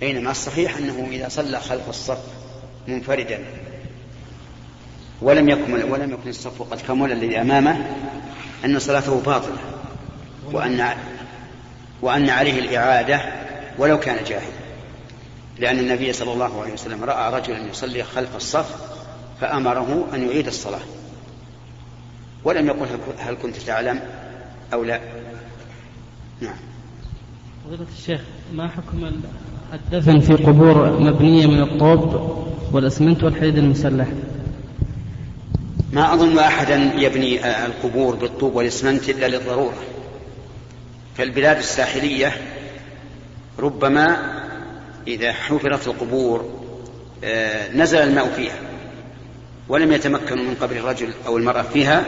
بينما الصحيح أنه إذا صلى خلف الصف منفردا ولم يكمل ولم يكن الصف قد كمل الذي أمامه أن صلاته باطلة وأن وأن عليه الإعادة ولو كان جاهلا لأن النبي صلى الله عليه وسلم رأى رجلا يصلي خلف الصف فأمره أن يعيد الصلاة. ولم يقل هل كنت تعلم أو لا. نعم. فضيلة الشيخ ما حكم الدفن في قبور مبنية من الطوب والأسمنت والحديد المسلح. ما أظن أحدا يبني القبور بالطوب والإسمنت إلا للضرورة. فالبلاد الساحلية ربما إذا حفرت القبور آه، نزل الماء فيها ولم يتمكنوا من قبر الرجل أو المرأة فيها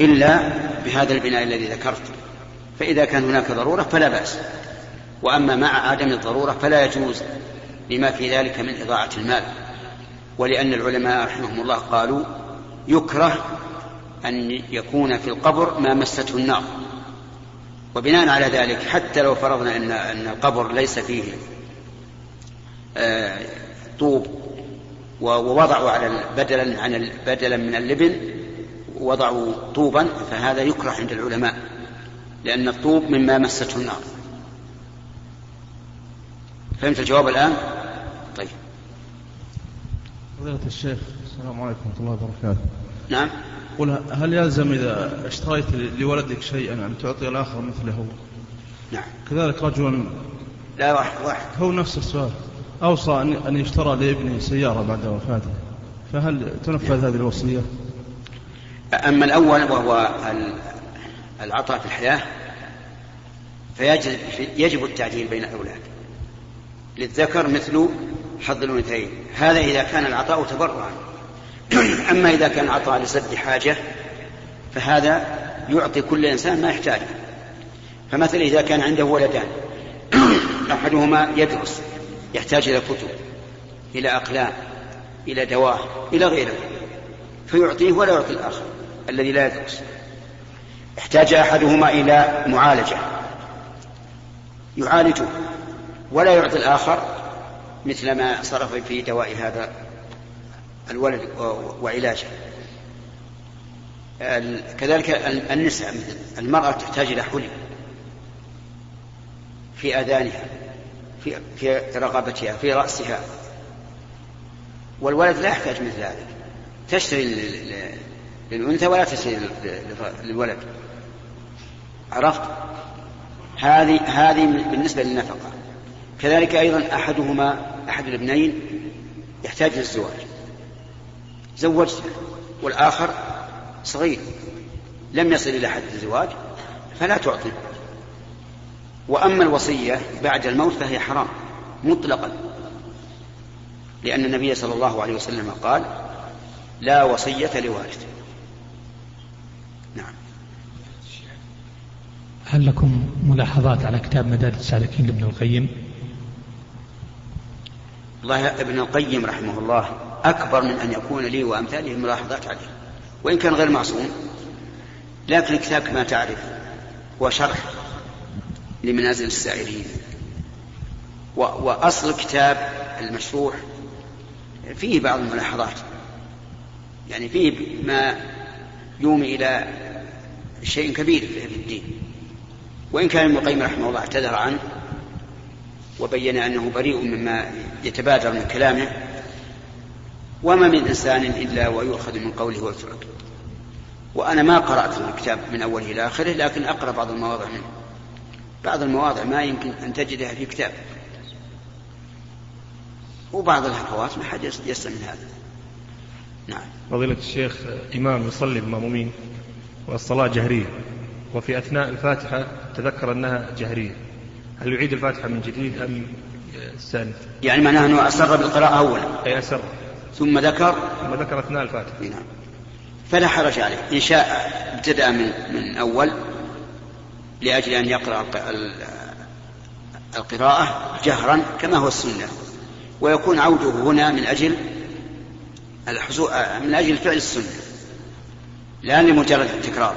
إلا بهذا البناء الذي ذكرت. فإذا كان هناك ضرورة فلا بأس. وأما مع عدم الضرورة فلا يجوز لما في ذلك من إضاعة المال. ولأن العلماء رحمهم الله قالوا يكره أن يكون في القبر ما مسته النار. وبناء على ذلك حتى لو فرضنا أن أن القبر ليس فيه آه، طوب ووضعوا على بدلا عن بدلا من اللبن وضعوا طوبا فهذا يكره عند العلماء لأن الطوب مما مسته النار. فهمت الجواب الآن؟ طيب. فضيلة الشيخ السلام عليكم ورحمة الله وبركاته. نعم. قل هل يلزم إذا اشتريت لولدك شيئا أن تعطي الآخر مثله؟ نعم. كذلك رجل لا واحد واحد. هو نفس السؤال. أوصى أن يشترى لابنه سيارة بعد وفاته. فهل تنفذ نعم. هذه الوصية؟ أما الأول وهو العطاء في الحياة فيجب يجب التعديل بين الأولاد. للذكر مثل حظ الأنثيين. هذا إذا كان العطاء تبرعا. أما إذا كان عطاء لسد حاجة فهذا يعطي كل إنسان ما يحتاجه. فمثلا إذا كان عنده ولدان أحدهما يدرس يحتاج إلى كتب إلى أقلام إلى دواء إلى غيره فيعطيه ولا يعطي الآخر الذي لا يدرس. احتاج أحدهما إلى معالجة يعالجه. ولا يعطي الآخر مثل ما صرف في دواء هذا الولد وعلاجه. كذلك النساء مثل المرأة تحتاج إلى حلي في آذانها في في رقبتها في رأسها. والولد لا يحتاج مثل ذلك. تشتري للأنثى ولا تشتري للولد. عرفت؟ هذه هذه بالنسبة للنفقة. كذلك أيضا أحدهما أحد الابنين يحتاج للزواج زوجته والآخر صغير لم يصل إلى حد الزواج فلا تعطي. وأما الوصية بعد الموت فهي حرام مطلقا. لأن النبي صلى الله عليه وسلم قال لا وصية لوارث نعم. هل لكم ملاحظات على كتاب مدارج السالكين لابن القيم؟ الله ابن القيم رحمه الله أكبر من أن يكون لي وأمثاله ملاحظات عليه وإن كان غير معصوم. لكن الكتاب كما تعرف هو شرح لمنازل السائرين وأصل الكتاب المشروح فيه بعض الملاحظات. يعني فيه ما يومي إلى شيء كبير في الدين. وإن كان ابن القيم رحمه الله اعتذر عنه وبين أنه بريء مما يتبادر من كلامه وما من إنسان إلا ويؤخذ من قوله ويترك. وأنا ما قرأت الكتاب من أوله إلى آخره لكن أقرأ بعض المواضع منه. بعض المواضع ما يمكن أن تجدها في كتاب. وبعض الهفوات ما حد يستمع من هذا. نعم. فضيلة الشيخ إمام يصلي بالمأمومين والصلاة جهرية وفي أثناء الفاتحة تذكر أنها جهرية. هل يعيد الفاتحة من جديد أم استأنف؟ يعني معناه أنه أسر بالقراءة أولا. أي أسر. ثم ذكر. ثم ذكر أثناء الفاتحة. نعم. فلا حرج عليه. إن شاء ابتدأ من من أول لأجل أن يقرأ القراءة جهرا كما هو السنة. ويكون عوده هنا من أجل من أجل فعل السنة. لا لمجرد التكرار.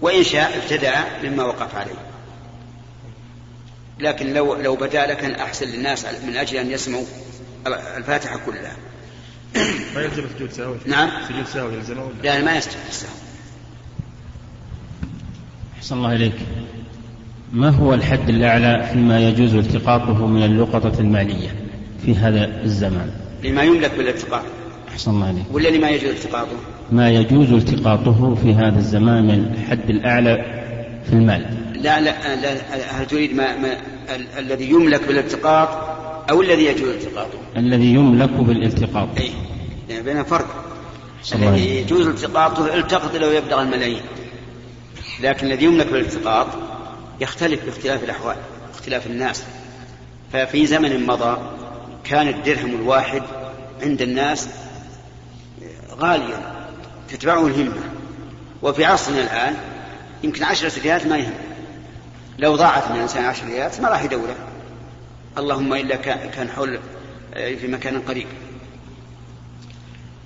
وإن شاء ابتدأ مما وقف عليه. لكن لو لو بدا لكان أحسن للناس من أجل أن يسمعوا الفاتحة كلها. ما يلزم سجود سهو نعم. سجود سهو يلزمه ولا؟ لا ما يسجد السهو أحسن الله إليك. ما هو الحد الأعلى فيما يجوز التقاطه من اللقطة المالية في هذا الزمان؟ لما يملك بالالتقاط أحسن الله إليك. ولا لما يجوز التقاطه؟ ما يجوز التقاطه في هذا الزمان من الحد الأعلى في المال؟ لا لا, لا هل تريد ما, ما ال- الذي يملك بالالتقاط أو الذي يجوز التقاطه؟ الذي يملك بالالتقاط. اي يعني بين فرق. الذي. يجوز التقاطه التقط لو يبلغ الملايين. لكن الذي يملك بالالتقاط يختلف باختلاف الأحوال اختلاف الناس. ففي زمن مضى كان الدرهم الواحد عند الناس غاليا تتبعه الهمة. وفي عصرنا الآن يمكن عشرة ريالات ما يهم. لو ضاعت من الإنسان عشر ريالات ما راح يدوره. اللهم إلا كان حول آه، في مكان قريب.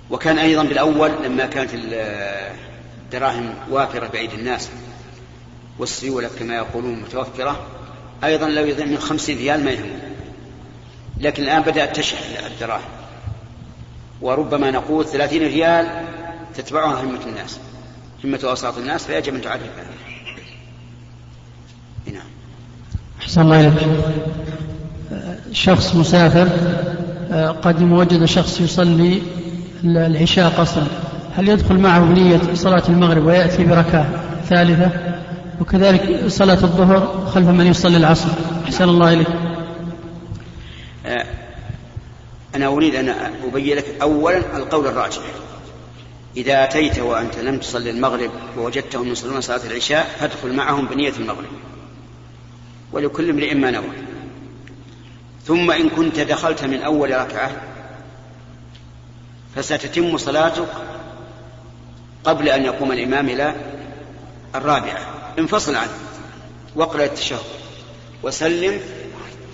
وكان أيضا بالأول لما كانت ال- الدراهم وافرة بأيدي الناس والسيولة كما يقولون متوفرة أيضا لو يضيع من خمسين ريال ما يهم لكن الآن بدأت تشح الدراهم. وربما نقول ثلاثين ريال تتبعها همة الناس همة أوساط الناس فيجب أن تعرفها نعم. أحسن الله إليك. شخص مسافر آه، قدم وجد شخص يصلي العشاء قصرا هل يدخل معه بنية صلاة المغرب ويأتي بركعة ثالثة؟ وكذلك صلاة الظهر خلف من يصلي العصر. أحسن الله إليك. آه، أنا أريد أن أبين لك أولا القول الراجح. إذا أتيت وأنت لم تصلي المغرب ووجدتهم يصلون صلاة العشاء فادخل معهم بنية المغرب. ولكل امرئ ما نوى. ثم إن كنت دخلت من أول ركعة فستتم صلاتك قبل أن يقوم الإمام إلى الرابعة. انفصل عنه واقرأ التشهد وسلم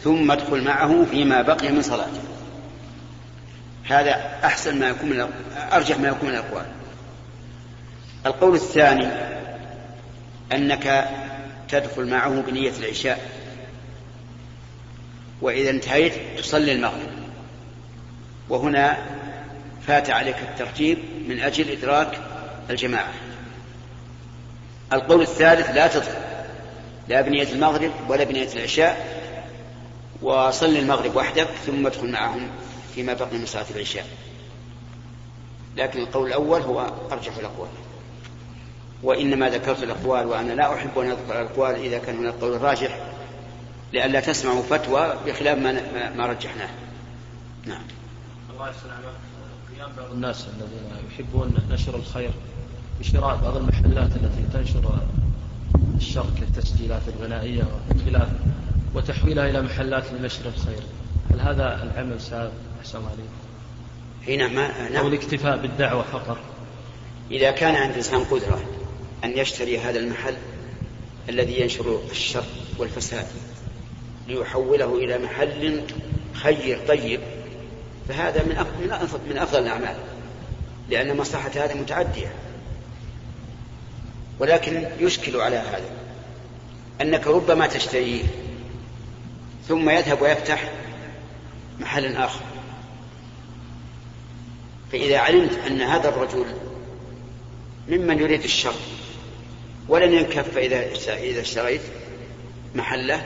ثم ادخل معه فيما بقي من صلاته. هذا أحسن ما يكون من أرجح ما يكون من الأقوال القول الثاني أنك تدخل معه بنية العشاء. وإذا انتهيت تصلي المغرب. وهنا فات عليك الترتيب من أجل إدراك الجماعة. القول الثالث لا تدخل. لا بنية المغرب ولا بنية العشاء وصل المغرب وحدك ثم ادخل معهم فيما بقي من صلاة العشاء. لكن القول الأول هو أرجح الأقوال. وإنما ذكرت الأقوال وأنا لا أحب أن أذكر الأقوال إذا كان هناك قول راجح لئلا تسمعوا فتوى بخلاف ما, ما- رجحناه. نعم. الله قيام بعض الناس الذين يحبون نشر الخير بشراء بعض المحلات التي تنشر الشر كالتسجيلات الغنائية وخلاف وتحويلها إلى محلات لنشر الخير. هل هذا العمل سائغ أحسن عليك هنا ما أو نعم الاكتفاء بالدعوة فقط. إذا كان عند الإنسان قدرة أن يشتري هذا المحل الذي ينشر الشر والفساد ليحوله إلى محل خير طيب. فهذا من من أفضل, من أفضل الأعمال لأن مصلحة هذا متعدية. ولكن يشكل على هذا أنك ربما تشتريه ثم يذهب ويفتح محل آخر. فإذا علمت أن هذا الرجل ممن يريد الشر ولن ينكف إذا إذا اشتريت محله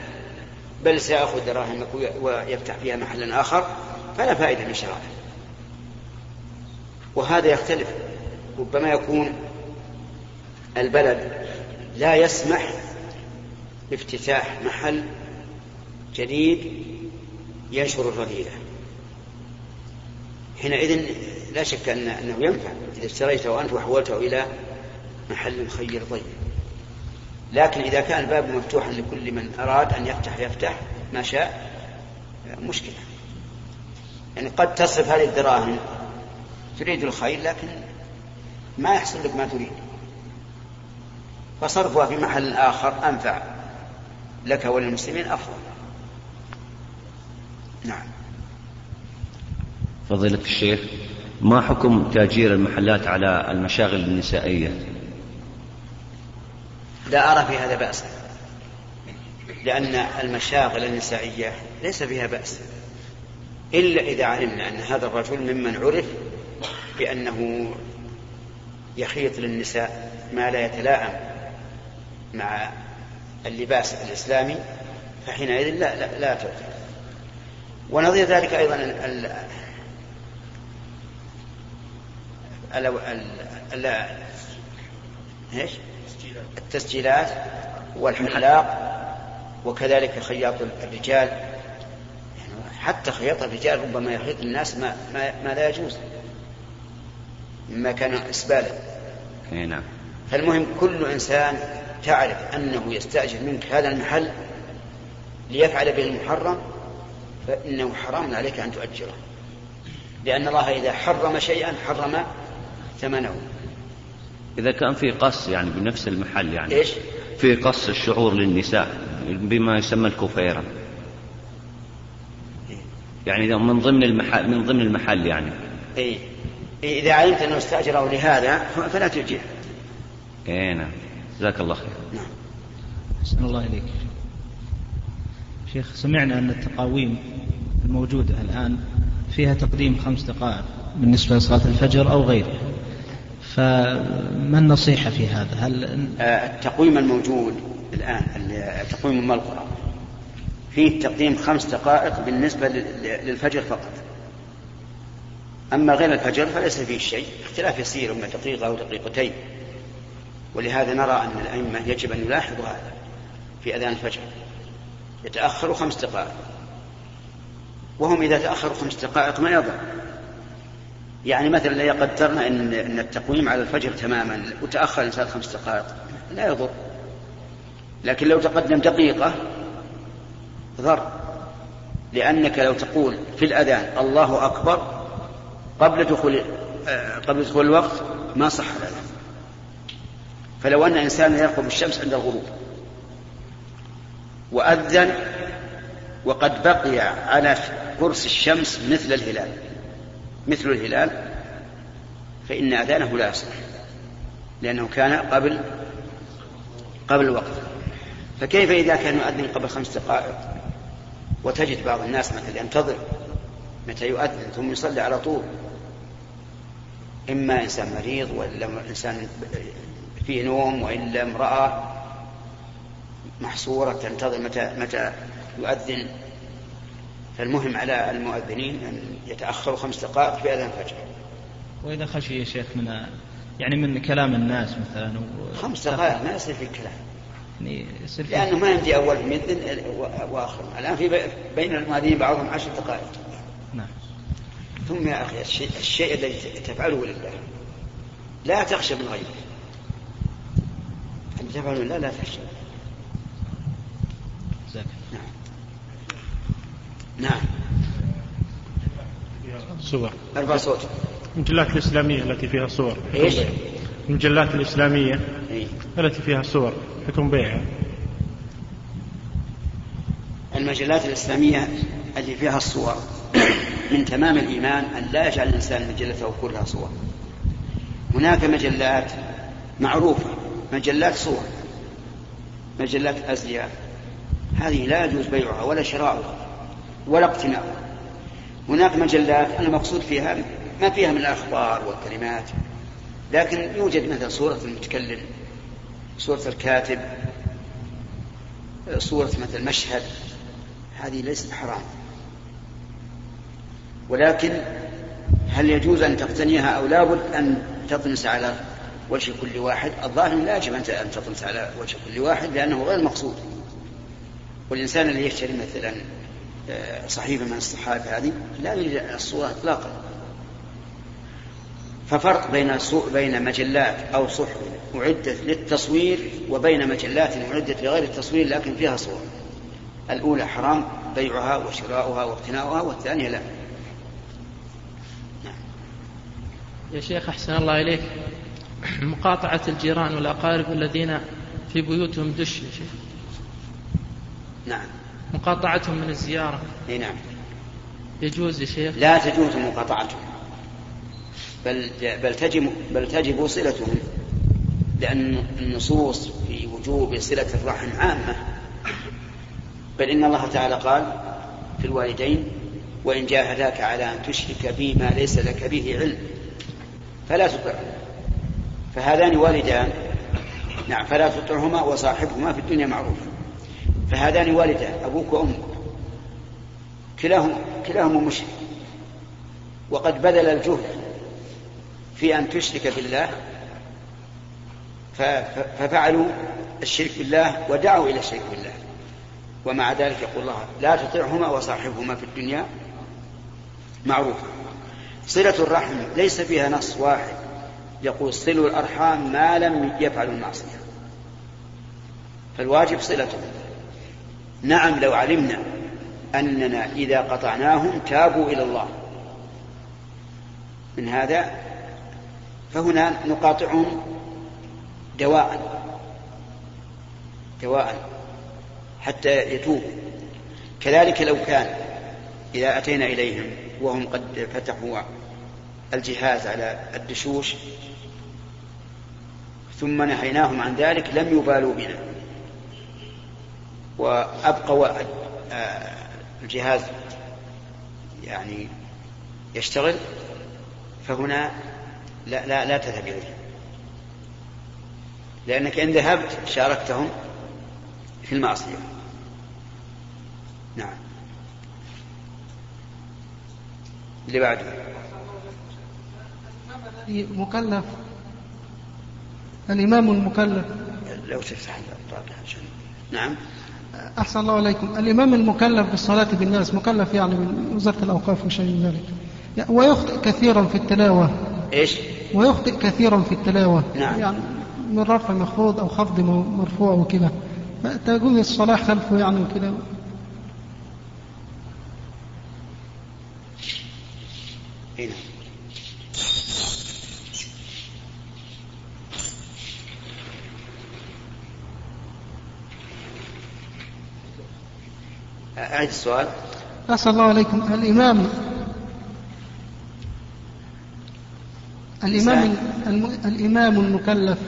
بل سيأخذ دراهمك ويفتح فيها محلا آخر فلا فائدة من شرائه وهذا يختلف. ربما يكون البلد لا يسمح بافتتاح محل جديد ينشر الرذيلة. حينئذ لا شك أن أنه ينفع. إذا اشتريته أنت وحولته إلى محل خير طيب. لكن إذا كان الباب مفتوحا لكل من أراد أن يفتح يفتح ما شاء مشكلة. يعني قد تصرف هذه الدراهم. تريد الخير لكن ما يحصل لك ما تريد. فصرفها في محل آخر أنفع لك وللمسلمين أفضل. نعم. فضيلة الشيخ ما حكم تأجير المحلات على المشاغل النسائية؟ لا أرى في هذا بأسا لأن المشاغل النسائية ليس فيها بأس إلا إذا علمنا أن هذا الرجل ممن عرف بأنه يخيط للنساء ما لا يتلائم مع اللباس الإسلامي فحينئذ لا لا, لا تعطي ونظير ذلك أيضا ال ال ال إيش؟ التسجيلات. والحلاق وكذلك خياط الرجال. يعني حتى خياط الرجال ربما يخيط الناس ما, ما, ما لا يجوز مما كان إسبالا. نعم. فالمهم كل إنسان تعرف أنه يستأجر منك هذا المحل ليفعل به المحرم فإنه حرام عليك أن تؤجره. لأن الله إذا حرم شيئا حرم ثمنه. إذا كان في قص يعني بنفس المحل يعني إيش؟ في قص الشعور للنساء بما يسمى الكفيرة. يعني من ضمن المحل من ضمن المحل يعني. اي إذا علمت أنه استاجره لهذا فلا تؤجره اي نعم. جزاك الله خير. نعم. أحسن الله إليك. شيخ سمعنا أن التقاويم الموجودة الآن فيها تقديم خمس دقائق بالنسبة لصلاة الفجر أو غيره فما النصيحة في هذا؟ هل آه، التقويم الموجود الآن التقويم الملقى فيه تقديم خمس دقائق بالنسبة للفجر فقط. أما غير الفجر فليس فيه شيء اختلاف يسير من دقيقة أو دقيقتين. ولهذا نرى أن الأئمة يجب أن يلاحظوا هذا في أذان الفجر. يتأخر خمس دقائق. وهم إذا تأخروا خمس دقائق ما يضر؟ يعني مثلا إذا قدرنا إن, إن التقويم على الفجر تماما وتأخر الإنسان خمس دقائق لا يضر. لكن لو تقدم دقيقة ضر. لأنك لو تقول في الأذان الله أكبر قبل دخول آه، قبل دخول الوقت ما صح الأذان فلو أن إنسانا يرقب الشمس عند الغروب وأذن وقد بقي على قرص الشمس مثل الهلال مثل الهلال فإن أذانه لا يصح لأنه كان قبل قبل الوقت. فكيف إذا كان يؤذن قبل خمس دقائق وتجد بعض الناس مثلا ينتظر متى يؤذن ثم يصلي على طول؟ إما إنسان مريض وإلا إنسان فيه نوم وإلا امرأة محصورة تنتظر متى متى يؤذن. فالمهم على المؤذنين أن يتأخروا خمس دقائق في أذان الفجر. وإذا خشي يا شيخ من يعني من كلام الناس مثلا خمس دقائق ما يصير في كلام يعني يصير لأنه ما يمدي أول مؤذن وآخر الآن في بين المؤذنين بعضهم عشر دقائق. نعم. ثم يا أخي الشيء, الشيء الذي تفعله لله. لا تخشى من غيره. أن تفعله لله لا تخشى؟ نعم. نعم. صور ارفع صوتك المجلات الإسلامية التي فيها صور إيش؟ المجلات الإسلامية إيه؟ التي فيها صور حكم بيعها المجلات الإسلامية التي فيها الصور من تمام الإيمان أن لا يجعل الإنسان مجلته كلها صور هناك مجلات معروفة. مجلات صور مجلات أزياء. هذه لا يجوز بيعها ولا شراؤها. ولا اقتناؤها هناك مجلات المقصود فيها ما فيها من الأخبار والكلمات لكن يوجد مثلا صورة المتكلم صورة الكاتب صورة مثل مشهد هذه ليست حرام. ولكن هل يجوز أن تقتنيها أو لابد أن تطمس على وجه كل واحد؟ الظاهر لا يجب أن تطمس على وجه كل واحد لأنه غير مقصود. والإنسان اللي يشتري مثلا صحيفة من الصحائف هذه لا يريد الصورة إطلاقا. ففرق بين بين مجلات أو صحف أعدت للتصوير وبين مجلات أعدت لغير التصوير لكن فيها صور الأولى حرام بيعها وشراؤها واقتناؤها والثانية لا. يا شيخ أحسن الله إليك. مقاطعة الجيران والأقارب الذين في بيوتهم دش يا شيخ. نعم. مقاطعتهم من الزيارة. إي نعم. يجوز يا شيخ؟ لا تجوز مقاطعتهم. بل بل تجب بل تجب صلتهم. لأن النصوص في وجوب صلة الرحم عامة. بل إن الله تعالى قال في الوالدين وإن جاهداك على أن تشرك بي ما ليس لك به علم فلا تطعهما. فهذان والدان نعم فلا تطعهما وصاحبهما في الدنيا معروفا فهذان والدان أبوك وأمك. كلاهما كلاهما مشرك. وقد بذل الجهد في أن تشرك بالله ففعلوا الشرك بالله ودعوا إلى الشرك بالله. ومع ذلك يقول الله لا تطعهما وصاحبهما في الدنيا. معروفا صلة الرحم ليس فيها نص واحد. يقول صلوا الأرحام ما لم يفعلوا المعصية فالواجب صلتهم. نعم لو علمنا أننا إذا قطعناهم تابوا إلى الله. من هذا فهنا نقاطعهم دواء دواء حتى يتوبوا. كذلك لو كان إذا أتينا إليهم وهم قد فتحوا الجهاز على الدشوش ثم نهيناهم عن ذلك لم يبالوا بنا. وأبقوا الجهاز يعني يشتغل فهنا لا لا لا تذهب إليه. لأنك إن ذهبت شاركتهم في المعصية. نعم. اللي بعده. مكلف الإمام المكلف. لو تفتح عشان. نعم. أحسن الله عليكم. الإمام المكلف بالصلاة بالناس مكلف يعني من وزارة الأوقاف وشيء من ذلك. ويخطئ كثيرا في التلاوة. إيش؟ ويخطئ كثيرا في التلاوة. نعم. يعني من رفع مخفوض أو خفض مرفوع وكذا. تقول الصلاة خلفه يعني وكذا. هنا أعد السؤال. أسأل الله عليكم. الإمام الإمام الم... الإمام المكلف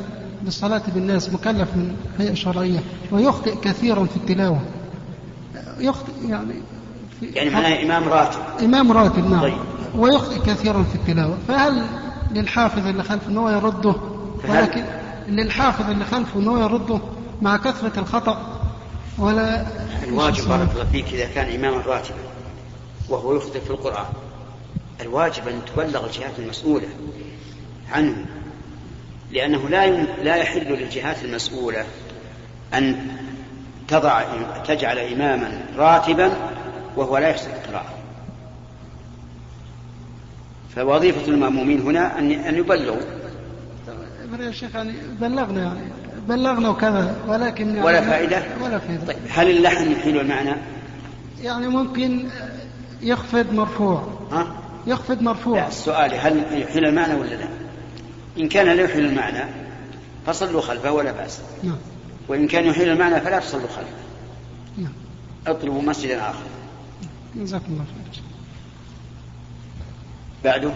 بالصلاة بالناس مكلف من هيئة شرعية ويخطئ كثيرا في التلاوة. يخطئ يعني في يعني معناه إمام راتب. إمام راتب نعم. طيب. ويخطئ كثيرا في التلاوة. فهل للحافظ اللي خلفه أنه يرده؟ ولكن للحافظ اللي خلفه أنه يرده مع كثرة الخطأ؟ ولا الواجب بارك الله فيك إذا كان إماما راتبا وهو يخطئ في القرآن. الواجب أن تبلغ الجهات المسؤولة عنه لأنه لا لا يحل للجهات المسؤولة أن تضع تجعل إماما راتبا وهو لا يحسن القراءة. فوظيفة المأمومين هنا أن أن يبلغوا. يا شيخ يعني بلغنا. يعني بلغنا وكذا ولكن يعني ولا فائدة؟ ولا فائدة. طيب هل اللحن يحيل المعنى؟ يعني ممكن يخفض مرفوع. ها؟ يخفض مرفوع. لا السؤال هل يحيل المعنى ولا لا؟ إن كان لا يحيل المعنى فصلوا خلفه ولا بأس. نعم. وإن كان يحيل المعنى فلا تصلوا خلفه. نعم. اطلبوا مسجدا آخر. جزاكم الله خير. بعده؟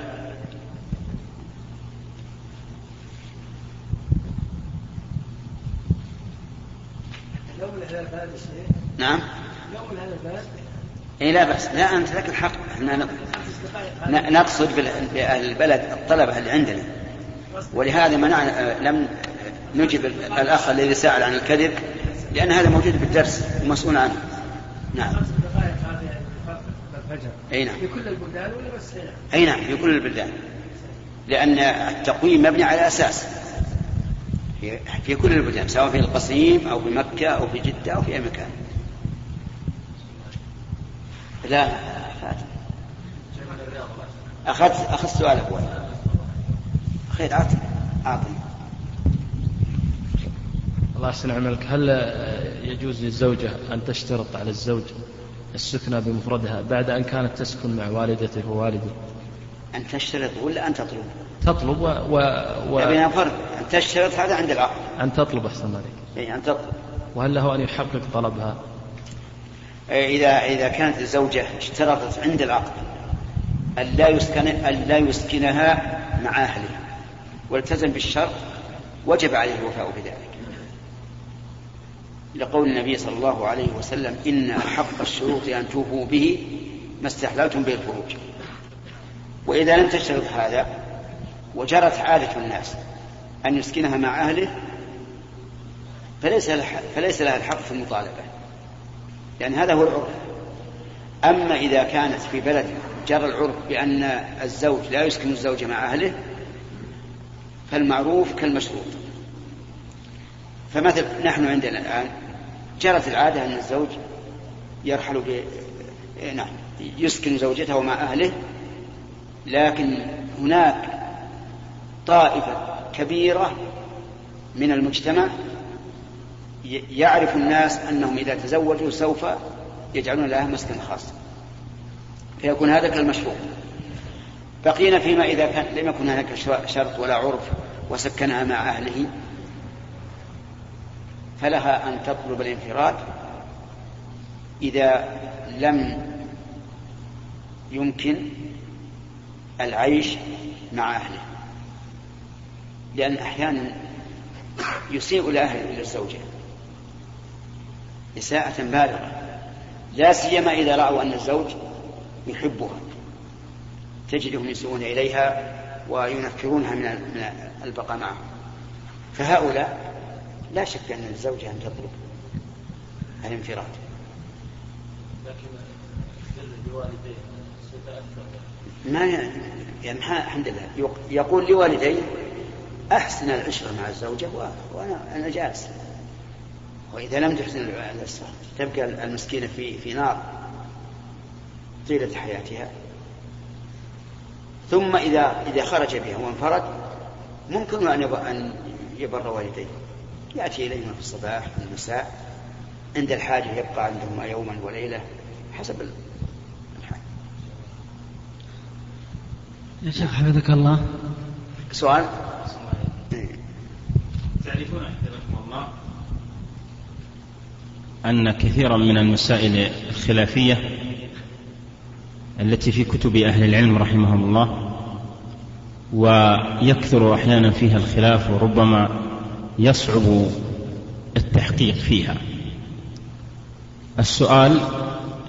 نعم. اي لا بأس. لا أنت لك الحق. إحنا نقصد باهل البلد الطلبة اللي عندنا. ولهذا منعنا لم نجب الأخ الذي سأل عن الكذب لأن هذا موجود في الدرس ومسؤول عنه. نعم. أي نعم. في كل البلدان ولا بس؟ أي نعم في كل البلدان. لأن التقويم مبني على أساس. في, في كل البلدان سواء في القصيم أو في مكة أو في جدة أو في أي مكان. لا أخذت أخذت سؤال أول خير أعطني. أعطني. الله يحسن عملك هل يجوز للزوجة أن تشترط على الزوج السكنة بمفردها بعد أن كانت تسكن مع والدته ووالده؟ أن تشترط ولا أن تطلب؟ تطلب و... و... و... فرق أن تشترط هذا عند العقد. أن تطلب أحسن عليك. أي أن تطلب. وهل له أن يحقق طلبها؟ إذا إذا كانت الزوجة اشترطت عند العقد أن لا يسكن أن لا يسكنها مع أهلها والتزم بالشرط وجب عليه الوفاء بذلك. لقول النبي صلى الله عليه وسلم إن أحق الشروط أن توفوا به ما استحللتم به الفروج وإذا لم تشترط هذا وجرت عادة الناس أن يسكنها مع أهله فليس فليس لها الحق في المطالبة. لأن هذا هو العرف. أما إذا كانت في بلد جرى العرف بأن الزوج لا يسكن الزوجة مع أهله فالمعروف كالمشروط. فمثل نحن عندنا الآن جرت العادة أن الزوج يرحل ب نعم يسكن زوجته مع أهله لكن هناك طائفة كبيرة من المجتمع يعرف الناس أنهم إذا تزوجوا سوف يجعلون لها مسكن خاص. فيكون هذا كالمشروع بقينا فيما إذا كان لم يكن هناك شرط ولا عرف وسكنها مع أهله فلها أن تطلب الانفراد. إذا لم يمكن العيش مع أهله. لأن أحيانا يسيء الأهل إلى الزوجة إساءة بالغة. لا سيما إذا رأوا أن الزوج يحبها. تجدهم يسوون إليها وينفرونها من البقاء معه فهؤلاء لا شك أن الزوجة أن تطلب الانفراد. لكن ما يعني الحمد لله. يقول لوالديه أحسن العشرة مع الزوجة وأنا أنا جالس. وإذا لم تحسن العشرة تبقى المسكينة في في نار طيلة حياتها. ثم إذا إذا خرج بها وانفرد ممكن أن أن يبر والديه. يأتي إليهما في الصباح في المساء. عند الحاجة يبقى عندهما يوما وليلة حسب الحال. يا شيخ حفظك الله. سؤال؟ تعرفون حفظكم الله؟ أن كثيرا من المسائل الخلافية التي في كتب أهل العلم رحمهم الله ويكثر أحيانا فيها الخلاف وربما يصعب التحقيق فيها. السؤال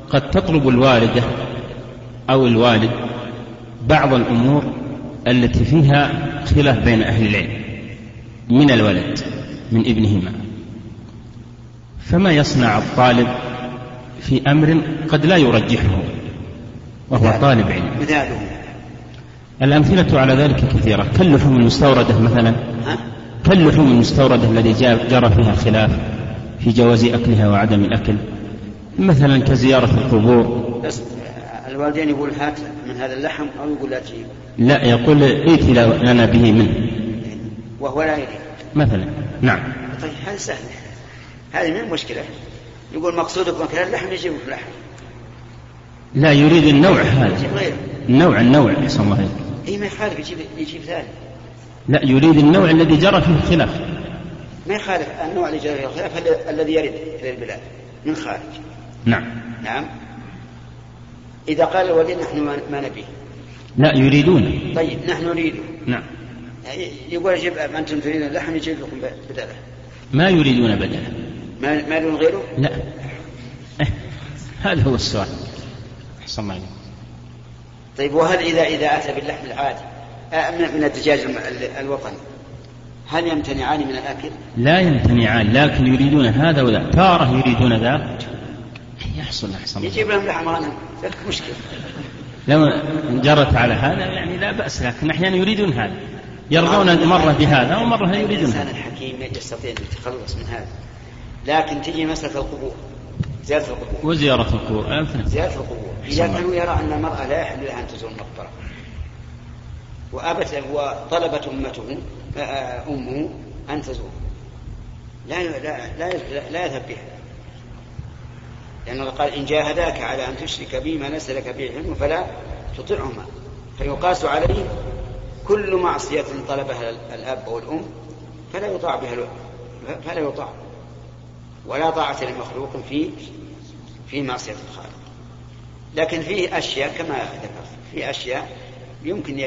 قد تطلب الوالدة أو الوالد بعض الأمور التي فيها خلاف بين أهل العلم. من الولد من ابنهما. فما يصنع الطالب في أمر قد لا يرجحه وهو طالب علم. مثاله الأمثلة على ذلك كثيرة. كاللحوم المستوردة مثلا. كاللحوم المستوردة الذي جرى فيها خلاف في جواز أكلها وعدم الأكل. مثلا كزيارة القبور. بس الوالدين يقول هات من هذا اللحم أو يقول لا تجيب. لا يقول ائت لنا به منه. وهو لا يريد. مثلا. نعم. طيب هذا سهل. هذه من المشكلة يقول مقصودك مكان اللحم يجيب اللحم. لا يريد النوع هذا. النوع النوع أحسن الله اي ما يخالف يجيب يجيب ثاني. لا يريد النوع الذي جرى فيه الخلاف. ما يخالف النوع اللي جرى فيه الخلاف الذي يرد إلى البلاد. من خارج. نعم. نعم. إذا قال الولي نحن ما نبيه. لا يريدون. طيب نحن نريده نعم. يقول يجب أنتم تريدون اللحم يجيب لكم بدلة. ما يريدون بدلة. ما ما يريدون غيره؟ لا. إيه. هذا هو السؤال. أحسن الله طيب وهل إذا إذا أتى باللحم العادي من الدجاج الوطني؟ هل يمتنعان من الأكل؟ لا يمتنعان لكن يريدون هذا وذا. تارة يريدون ذا. يحصل أحسن يجيب لهم لحم غنم مشكلة. لو جرت على هذا يعني لا بأس لكن أحيانا يريدون هذا. يرضون مرة بهذا ومرة لا يريدون. الإنسان الحكيم يستطيع أن يتخلص من هذا. لكن تجي مسألة القبور زيارة القبور. وزيارة القبور زيارة القبور. إذا كانوا يرى أن المرأة لا يحل لها أن تزور المقبرة وأبت وطلبت أمته أمه أن تزور. لا لا لا, لا يذهب بها. لأن الله قال إن جاهداك على أن تشرك بي ما ليس لك به علم فلا تطعهما. فيقاس عليه كل معصية طلبها الأب أو الأم فلا يطاع بها فلا يطاع. ولا طاعة لمخلوق في في معصية الخالق. لكن فيه أشياء كما ذكرت. في أشياء يمكن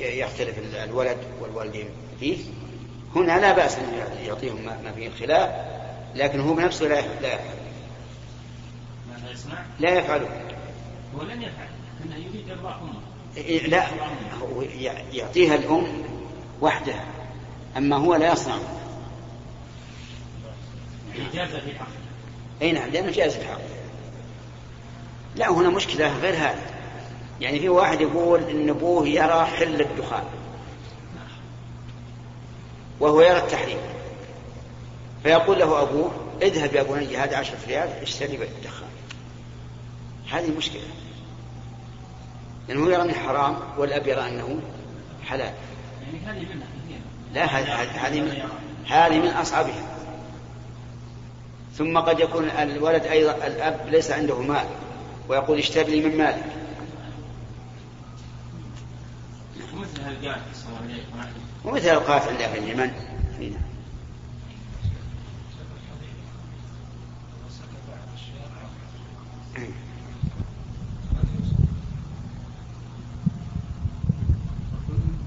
يختلف الولد والوالدين فيه. هنا لا بأس أن يعطيهم ما فيه الخلاف لكن هو بنفسه لا يفعل. لا يفعل؟ لا يفعله. هو لن يفعل لكنه يريد إرضاء أمه لا هو يعطيها الأم وحدها أما هو لا يصنع. إجازة في حق. أي نعم لأنه جائز الحق. لا هنا مشكلة غير هذا يعني في واحد يقول إن أبوه يرى حل الدخان وهو يرى التحريم. فيقول له أبوه اذهب يا بني هذا عشرة ريال اشتري الدخان. هذه مشكلة. لأنه يرى أنه حرام والأب يرى أنه حلال. يعني هذه منها لا هذه هذه من هذه من أصعبها ثم قد يكون الولد أيضا الأب ليس عنده مال ويقول اشتري لي من مالك. ومثل القات عند أهل اليمن نعم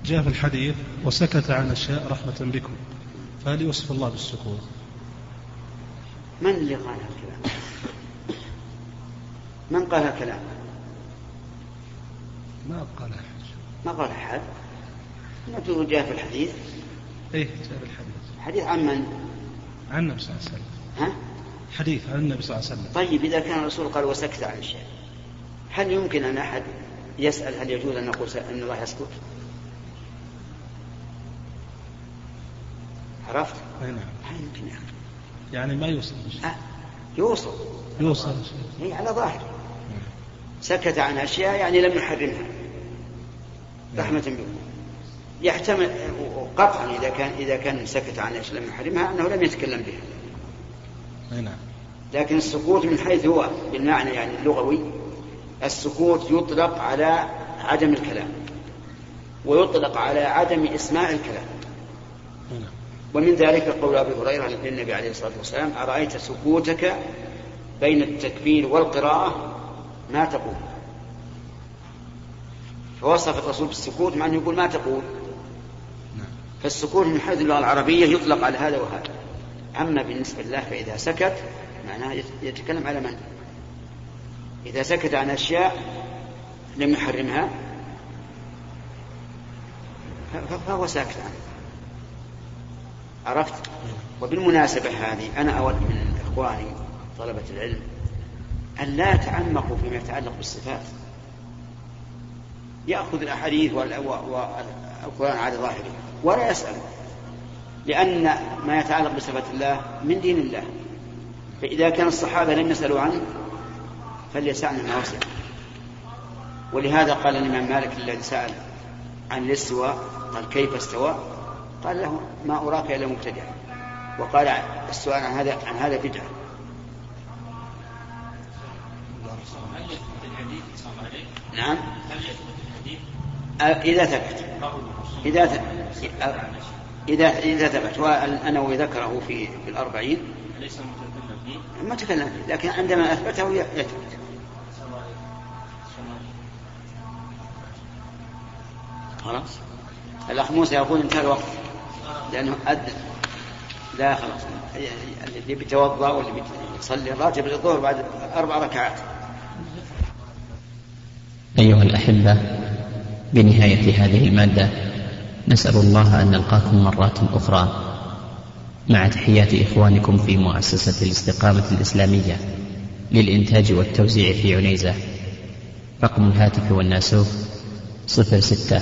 جاء في الحديث وسكت عن أشياء رحمة بكم فهل يوصف الله بالسكوت من اللي قال هالكلام؟ من قال هالكلام؟ ما قال أحد. ما قال أحد. ما جاء في الحديث؟ إيه جاء في الحديث. حديث عن من؟ عن النبي صلى الله عليه وسلم. ها؟ حديث عن النبي صلى الله عليه وسلم. طيب إذا كان الرسول قال وسكت عن الشيء هل يمكن أن أحد يسأل هل يجوز أن نقول أن الله يسكت؟ عرفت؟ نعم. ما يمكن يا أخي. يعني ما يوصل أه. يوصل. يوصل هي على ظاهر. سكت عن أشياء يعني لم يحرمها. رحمة بكم يحتمل قطعا إذا كان إذا كان سكت عن أشياء لم يحرمها أنه لم يتكلم بها. نعم. لكن السكوت من حيث هو بالمعنى يعني اللغوي السكوت يطلق على عدم الكلام. ويطلق على عدم إسماع الكلام. نعم. ومن ذلك قول أبي هريرة للنبي عليه الصلاة والسلام أرأيت سكوتك بين التكبير والقراءة؟ ما تقول. فوصف الرسول بالسكوت مع أنه يقول ما تقول. فالسكوت من حيث اللغة العربية يطلق على هذا وهذا. أما بالنسبة لله فإذا سكت معناه يتكلم على من؟ إذا سكت عن أشياء لم يحرمها فهو ساكت عنها عرفت؟ وبالمناسبة هذه أنا أود من إخواني طلبة العلم أن لا يتعمقوا فيما يتعلق بالصفات. يأخذ الأحاديث والقرآن على ظاهره ولا يسأل لأن ما يتعلق بصفات الله من دين الله. فإذا كان الصحابة لم يسألوا عنه فليسعنا ما وسع ولهذا قال الإمام مالك الذي سأل عن الاستواء قال كيف استوى قال له ما أراك إلا مبتدع. وقال السؤال عن هذا عن هذا بدعة. نعم. إذا ثبت. إذا ثبت إذا إذا ثبت. والنووي ذكره في في الأربعين. ما تكلم فيه. لكن عندما أثبته يثبت. خلاص؟ الأخ موسى يقول انتهى الوقت. لأنه أذن لا خلاص. اللي بيتوضأ واللي بيصلي الراتب للظهر بعد أربع ركعات. أيها الأحبة بنهاية هذه المادة نسأل الله أن نلقاكم مرات أخرى. مع تحيات إخوانكم في مؤسسة الاستقامة الإسلامية للإنتاج والتوزيع في عنيزة. رقم الهاتف والناسوف صفر ستة